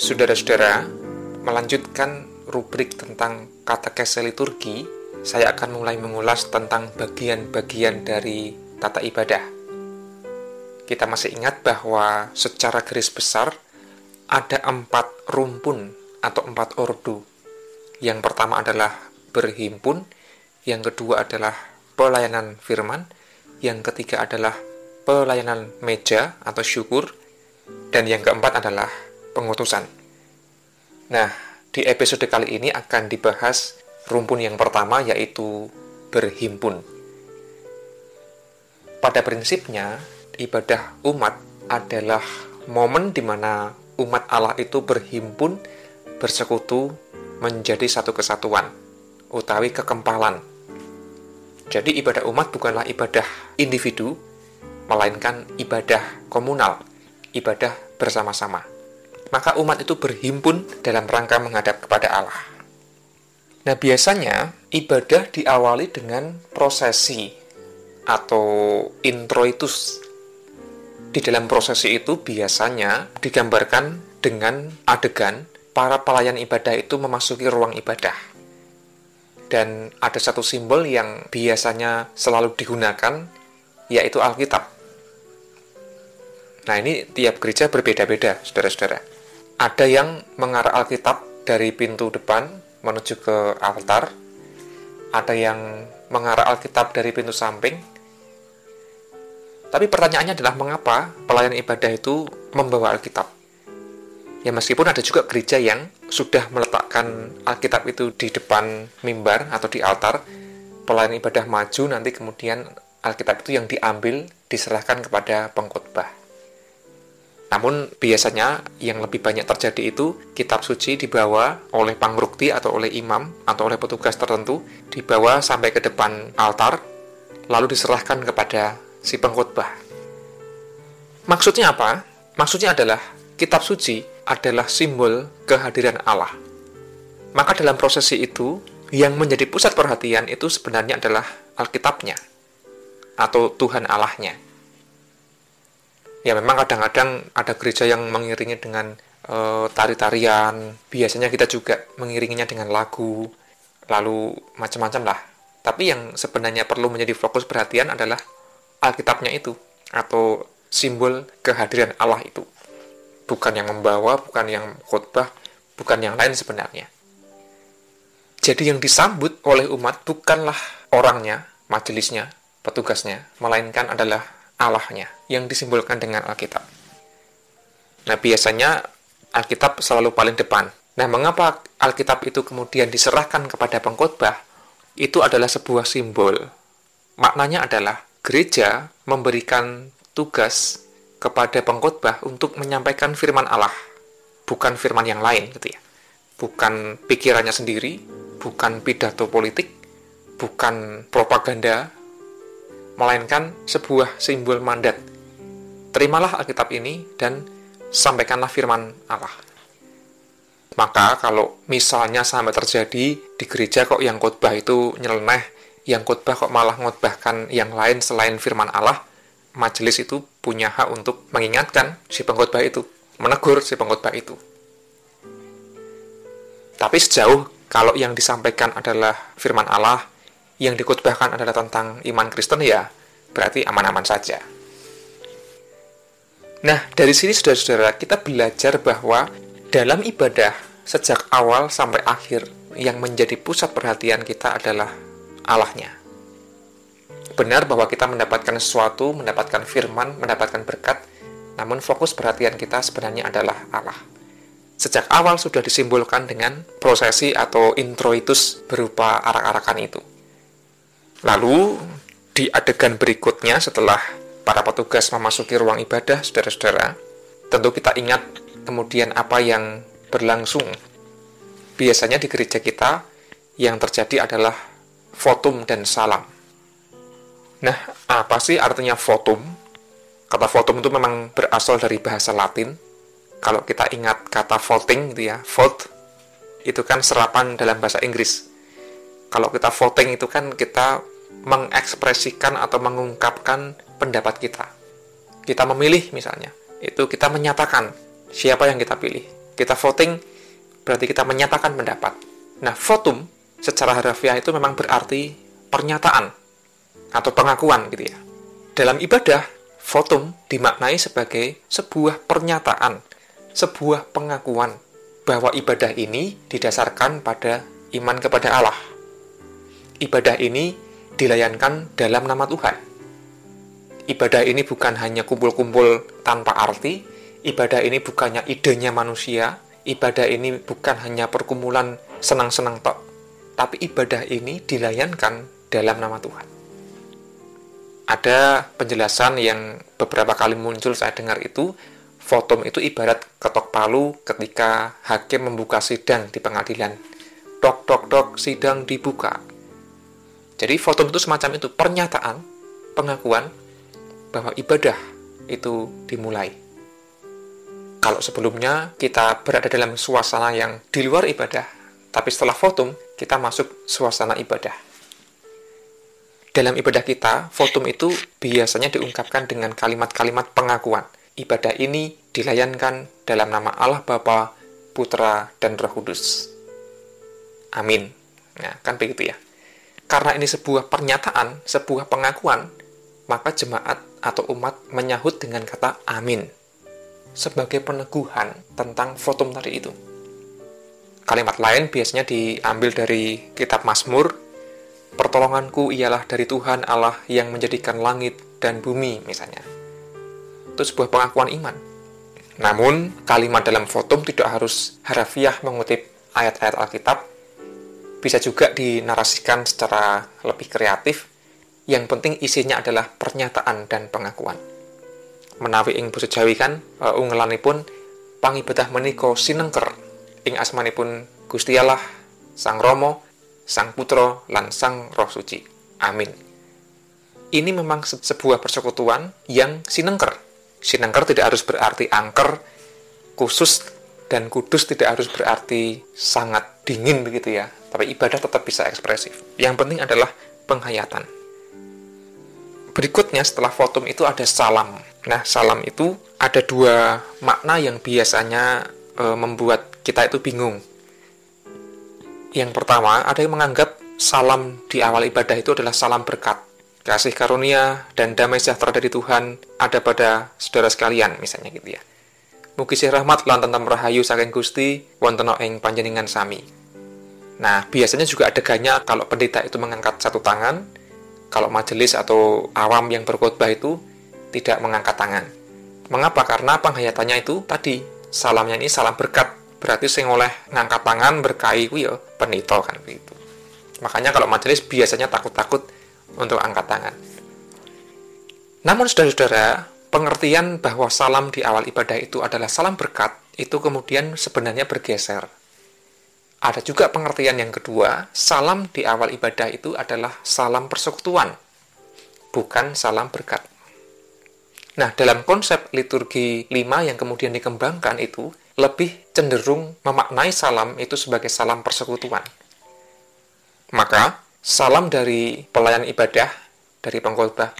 Saudara-saudara, melanjutkan rubrik tentang kata kese liturgi, saya akan mulai mengulas tentang bagian-bagian dari tata ibadah. Kita masih ingat bahwa secara garis besar ada empat rumpun atau empat ordo. Yang pertama adalah berhimpun, yang kedua adalah pelayanan firman, yang ketiga adalah pelayanan meja atau syukur, dan yang keempat adalah pengutusan. Nah, di episode kali ini akan dibahas rumpun yang pertama yaitu berhimpun. Pada prinsipnya, ibadah umat adalah momen di mana umat Allah itu berhimpun, bersekutu, menjadi satu kesatuan, utawi kekempalan. Jadi ibadah umat bukanlah ibadah individu, melainkan ibadah komunal, ibadah bersama-sama maka umat itu berhimpun dalam rangka menghadap kepada Allah. Nah, biasanya ibadah diawali dengan prosesi atau introitus. Di dalam prosesi itu biasanya digambarkan dengan adegan para pelayan ibadah itu memasuki ruang ibadah. Dan ada satu simbol yang biasanya selalu digunakan, yaitu Alkitab. Nah, ini tiap gereja berbeda-beda, saudara-saudara ada yang mengarah Alkitab dari pintu depan menuju ke altar, ada yang mengarah Alkitab dari pintu samping. Tapi pertanyaannya adalah mengapa pelayan ibadah itu membawa Alkitab? Ya meskipun ada juga gereja yang sudah meletakkan Alkitab itu di depan mimbar atau di altar, pelayan ibadah maju nanti kemudian Alkitab itu yang diambil diserahkan kepada pengkhotbah. Namun biasanya yang lebih banyak terjadi itu kitab suci dibawa oleh pangrukti atau oleh imam atau oleh petugas tertentu dibawa sampai ke depan altar lalu diserahkan kepada si pengkhotbah. Maksudnya apa? Maksudnya adalah kitab suci adalah simbol kehadiran Allah. Maka dalam prosesi itu yang menjadi pusat perhatian itu sebenarnya adalah Alkitabnya atau Tuhan Allahnya ya memang kadang-kadang ada gereja yang mengiringi dengan e, tari-tarian. Biasanya kita juga mengiringinya dengan lagu lalu macam-macam lah. Tapi yang sebenarnya perlu menjadi fokus perhatian adalah Alkitabnya itu atau simbol kehadiran Allah itu. Bukan yang membawa bukan yang khotbah bukan yang lain sebenarnya. Jadi yang disambut oleh umat bukanlah orangnya majelisnya petugasnya. Melainkan adalah Allahnya yang disimbolkan dengan Alkitab. Nah, biasanya Alkitab selalu paling depan. Nah, mengapa Alkitab itu kemudian diserahkan kepada pengkhotbah? Itu adalah sebuah simbol. Maknanya adalah gereja memberikan tugas kepada pengkhotbah untuk menyampaikan firman Allah, bukan firman yang lain gitu ya. Bukan pikirannya sendiri, bukan pidato politik, bukan propaganda, melainkan sebuah simbol mandat. Terimalah Alkitab ini dan sampaikanlah firman Allah. Maka kalau misalnya sampai terjadi di gereja kok yang khotbah itu nyeleneh, yang khotbah kok malah ngotbahkan yang lain selain firman Allah, majelis itu punya hak untuk mengingatkan si pengkhotbah itu, menegur si pengkhotbah itu. Tapi sejauh kalau yang disampaikan adalah firman Allah, yang dikutbahkan adalah tentang iman Kristen ya berarti aman-aman saja. Nah, dari sini saudara-saudara, kita belajar bahwa dalam ibadah sejak awal sampai akhir yang menjadi pusat perhatian kita adalah Allahnya. Benar bahwa kita mendapatkan sesuatu, mendapatkan firman, mendapatkan berkat, namun fokus perhatian kita sebenarnya adalah Allah. Sejak awal sudah disimbolkan dengan prosesi atau introitus berupa arak-arakan itu. Lalu di adegan berikutnya setelah para petugas memasuki ruang ibadah, saudara-saudara, tentu kita ingat kemudian apa yang berlangsung. Biasanya di gereja kita yang terjadi adalah votum dan salam. Nah, apa sih artinya votum? Kata votum itu memang berasal dari bahasa Latin. Kalau kita ingat kata voting gitu ya, vote itu kan serapan dalam bahasa Inggris. Kalau kita voting itu kan kita mengekspresikan atau mengungkapkan pendapat kita. Kita memilih misalnya, itu kita menyatakan siapa yang kita pilih. Kita voting berarti kita menyatakan pendapat. Nah, votum secara harfiah itu memang berarti pernyataan atau pengakuan gitu ya. Dalam ibadah, votum dimaknai sebagai sebuah pernyataan, sebuah pengakuan bahwa ibadah ini didasarkan pada iman kepada Allah. Ibadah ini dilayankan dalam nama Tuhan. Ibadah ini bukan hanya kumpul-kumpul tanpa arti, ibadah ini bukannya idenya manusia, ibadah ini bukan hanya perkumpulan senang-senang tok, tapi ibadah ini dilayankan dalam nama Tuhan. Ada penjelasan yang beberapa kali muncul saya dengar itu, fotum itu ibarat ketok palu ketika hakim membuka sidang di pengadilan. Dok, dok, dok, sidang dibuka. Jadi fotum itu semacam itu, pernyataan, pengakuan bahwa ibadah itu dimulai. Kalau sebelumnya kita berada dalam suasana yang di luar ibadah, tapi setelah fotum kita masuk suasana ibadah. Dalam ibadah kita, fotum itu biasanya diungkapkan dengan kalimat-kalimat pengakuan. Ibadah ini dilayankan dalam nama Allah Bapa, Putra, dan Roh Kudus. Amin. Nah, kan begitu ya. Karena ini sebuah pernyataan, sebuah pengakuan, maka jemaat atau umat menyahut dengan kata amin sebagai peneguhan tentang fotum tadi itu. Kalimat lain biasanya diambil dari kitab Mazmur, pertolonganku ialah dari Tuhan Allah yang menjadikan langit dan bumi misalnya. Itu sebuah pengakuan iman. Namun, kalimat dalam fotum tidak harus harafiah mengutip ayat-ayat Alkitab, bisa juga dinarasikan secara lebih kreatif. Yang penting isinya adalah pernyataan dan pengakuan. Menawi ing basa Jawi kan uh, ungelanipun pangibadah menika sinengker ing asmanipun Gusti Allah Sang Romo, Sang Putra lan Sang Roh Suci. Amin. Ini memang se sebuah persekutuan yang sinengker. Sinengker tidak harus berarti angker, khusus dan kudus tidak harus berarti sangat dingin begitu ya tapi ibadah tetap bisa ekspresif. Yang penting adalah penghayatan. Berikutnya setelah fotum itu ada salam. Nah, salam itu ada dua makna yang biasanya e, membuat kita itu bingung. Yang pertama, ada yang menganggap salam di awal ibadah itu adalah salam berkat. Kasih karunia dan damai sejahtera dari Tuhan ada pada saudara sekalian, misalnya gitu ya. Mugi rahmat lan tentang rahayu saking Gusti wonten ing panjenengan sami. Nah, biasanya juga adegannya kalau pendeta itu mengangkat satu tangan, kalau majelis atau awam yang berkhotbah itu tidak mengangkat tangan. Mengapa? Karena penghayatannya itu tadi salamnya ini salam berkat. Berarti sing oleh ngangkat tangan berkahi ku ya pendeta kan begitu. Makanya kalau majelis biasanya takut-takut untuk angkat tangan. Namun saudara-saudara, pengertian bahwa salam di awal ibadah itu adalah salam berkat itu kemudian sebenarnya bergeser ada juga pengertian yang kedua, salam di awal ibadah itu adalah salam persekutuan, bukan salam berkat. Nah, dalam konsep liturgi lima yang kemudian dikembangkan itu, lebih cenderung memaknai salam itu sebagai salam persekutuan. Maka, salam dari pelayan ibadah, dari pengkhotbah,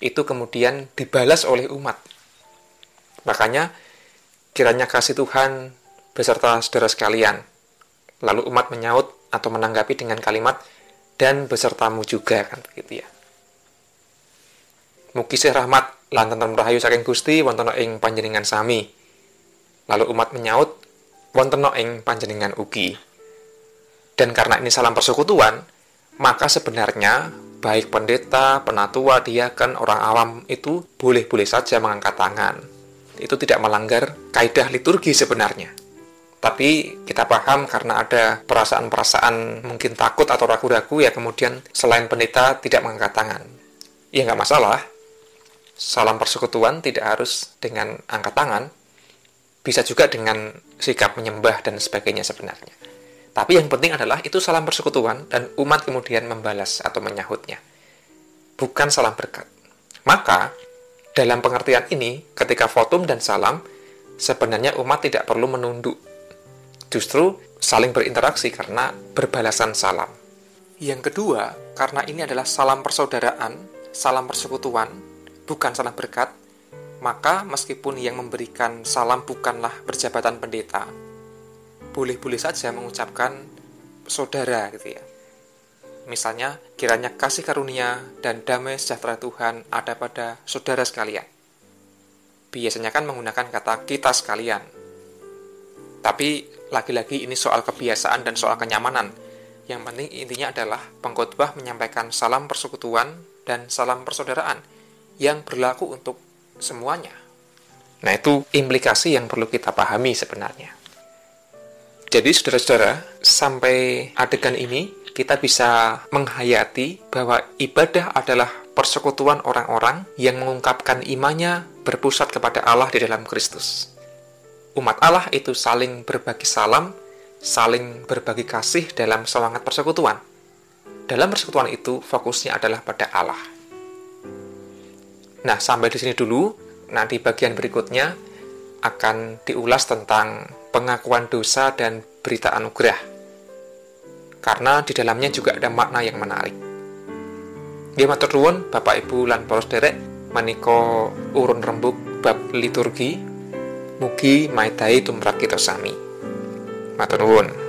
itu kemudian dibalas oleh umat. Makanya, kiranya kasih Tuhan beserta saudara sekalian, Lalu umat menyaut atau menanggapi dengan kalimat dan besertamu juga kan begitu ya. Mugi rahmat lan tentang rahayu saking Gusti wonten ing panjenengan sami. Lalu umat menyaut wonten ing panjenengan ugi. Dan karena ini salam persekutuan, maka sebenarnya baik pendeta, penatua, diakan, orang awam itu boleh-boleh saja mengangkat tangan. Itu tidak melanggar kaidah liturgi sebenarnya. Tapi kita paham karena ada perasaan-perasaan mungkin takut atau ragu-ragu ya kemudian selain pendeta tidak mengangkat tangan. Ya nggak masalah. Salam persekutuan tidak harus dengan angkat tangan. Bisa juga dengan sikap menyembah dan sebagainya sebenarnya. Tapi yang penting adalah itu salam persekutuan dan umat kemudian membalas atau menyahutnya. Bukan salam berkat. Maka, dalam pengertian ini, ketika fotum dan salam, sebenarnya umat tidak perlu menunduk justru saling berinteraksi karena berbalasan salam. Yang kedua, karena ini adalah salam persaudaraan, salam persekutuan, bukan salam berkat, maka meskipun yang memberikan salam bukanlah berjabatan pendeta, boleh-boleh saja mengucapkan saudara gitu ya. Misalnya, kiranya kasih karunia dan damai sejahtera Tuhan ada pada saudara sekalian. Biasanya kan menggunakan kata kita sekalian. Tapi lagi-lagi ini soal kebiasaan dan soal kenyamanan. Yang penting intinya adalah pengkhotbah menyampaikan salam persekutuan dan salam persaudaraan yang berlaku untuk semuanya. Nah, itu implikasi yang perlu kita pahami sebenarnya. Jadi, saudara-saudara, sampai adegan ini kita bisa menghayati bahwa ibadah adalah persekutuan orang-orang yang mengungkapkan imannya berpusat kepada Allah di dalam Kristus. Umat Allah itu saling berbagi salam, saling berbagi kasih dalam semangat persekutuan. Dalam persekutuan itu fokusnya adalah pada Allah. Nah, sampai di sini dulu Nanti bagian berikutnya akan diulas tentang pengakuan dosa dan berita anugerah. Karena di dalamnya juga ada makna yang menarik. Dia matur Bapak Ibu lan poros derek maniko urun rembuk bab liturgi mugi maidai tumrap kita sami. Matur nuwun.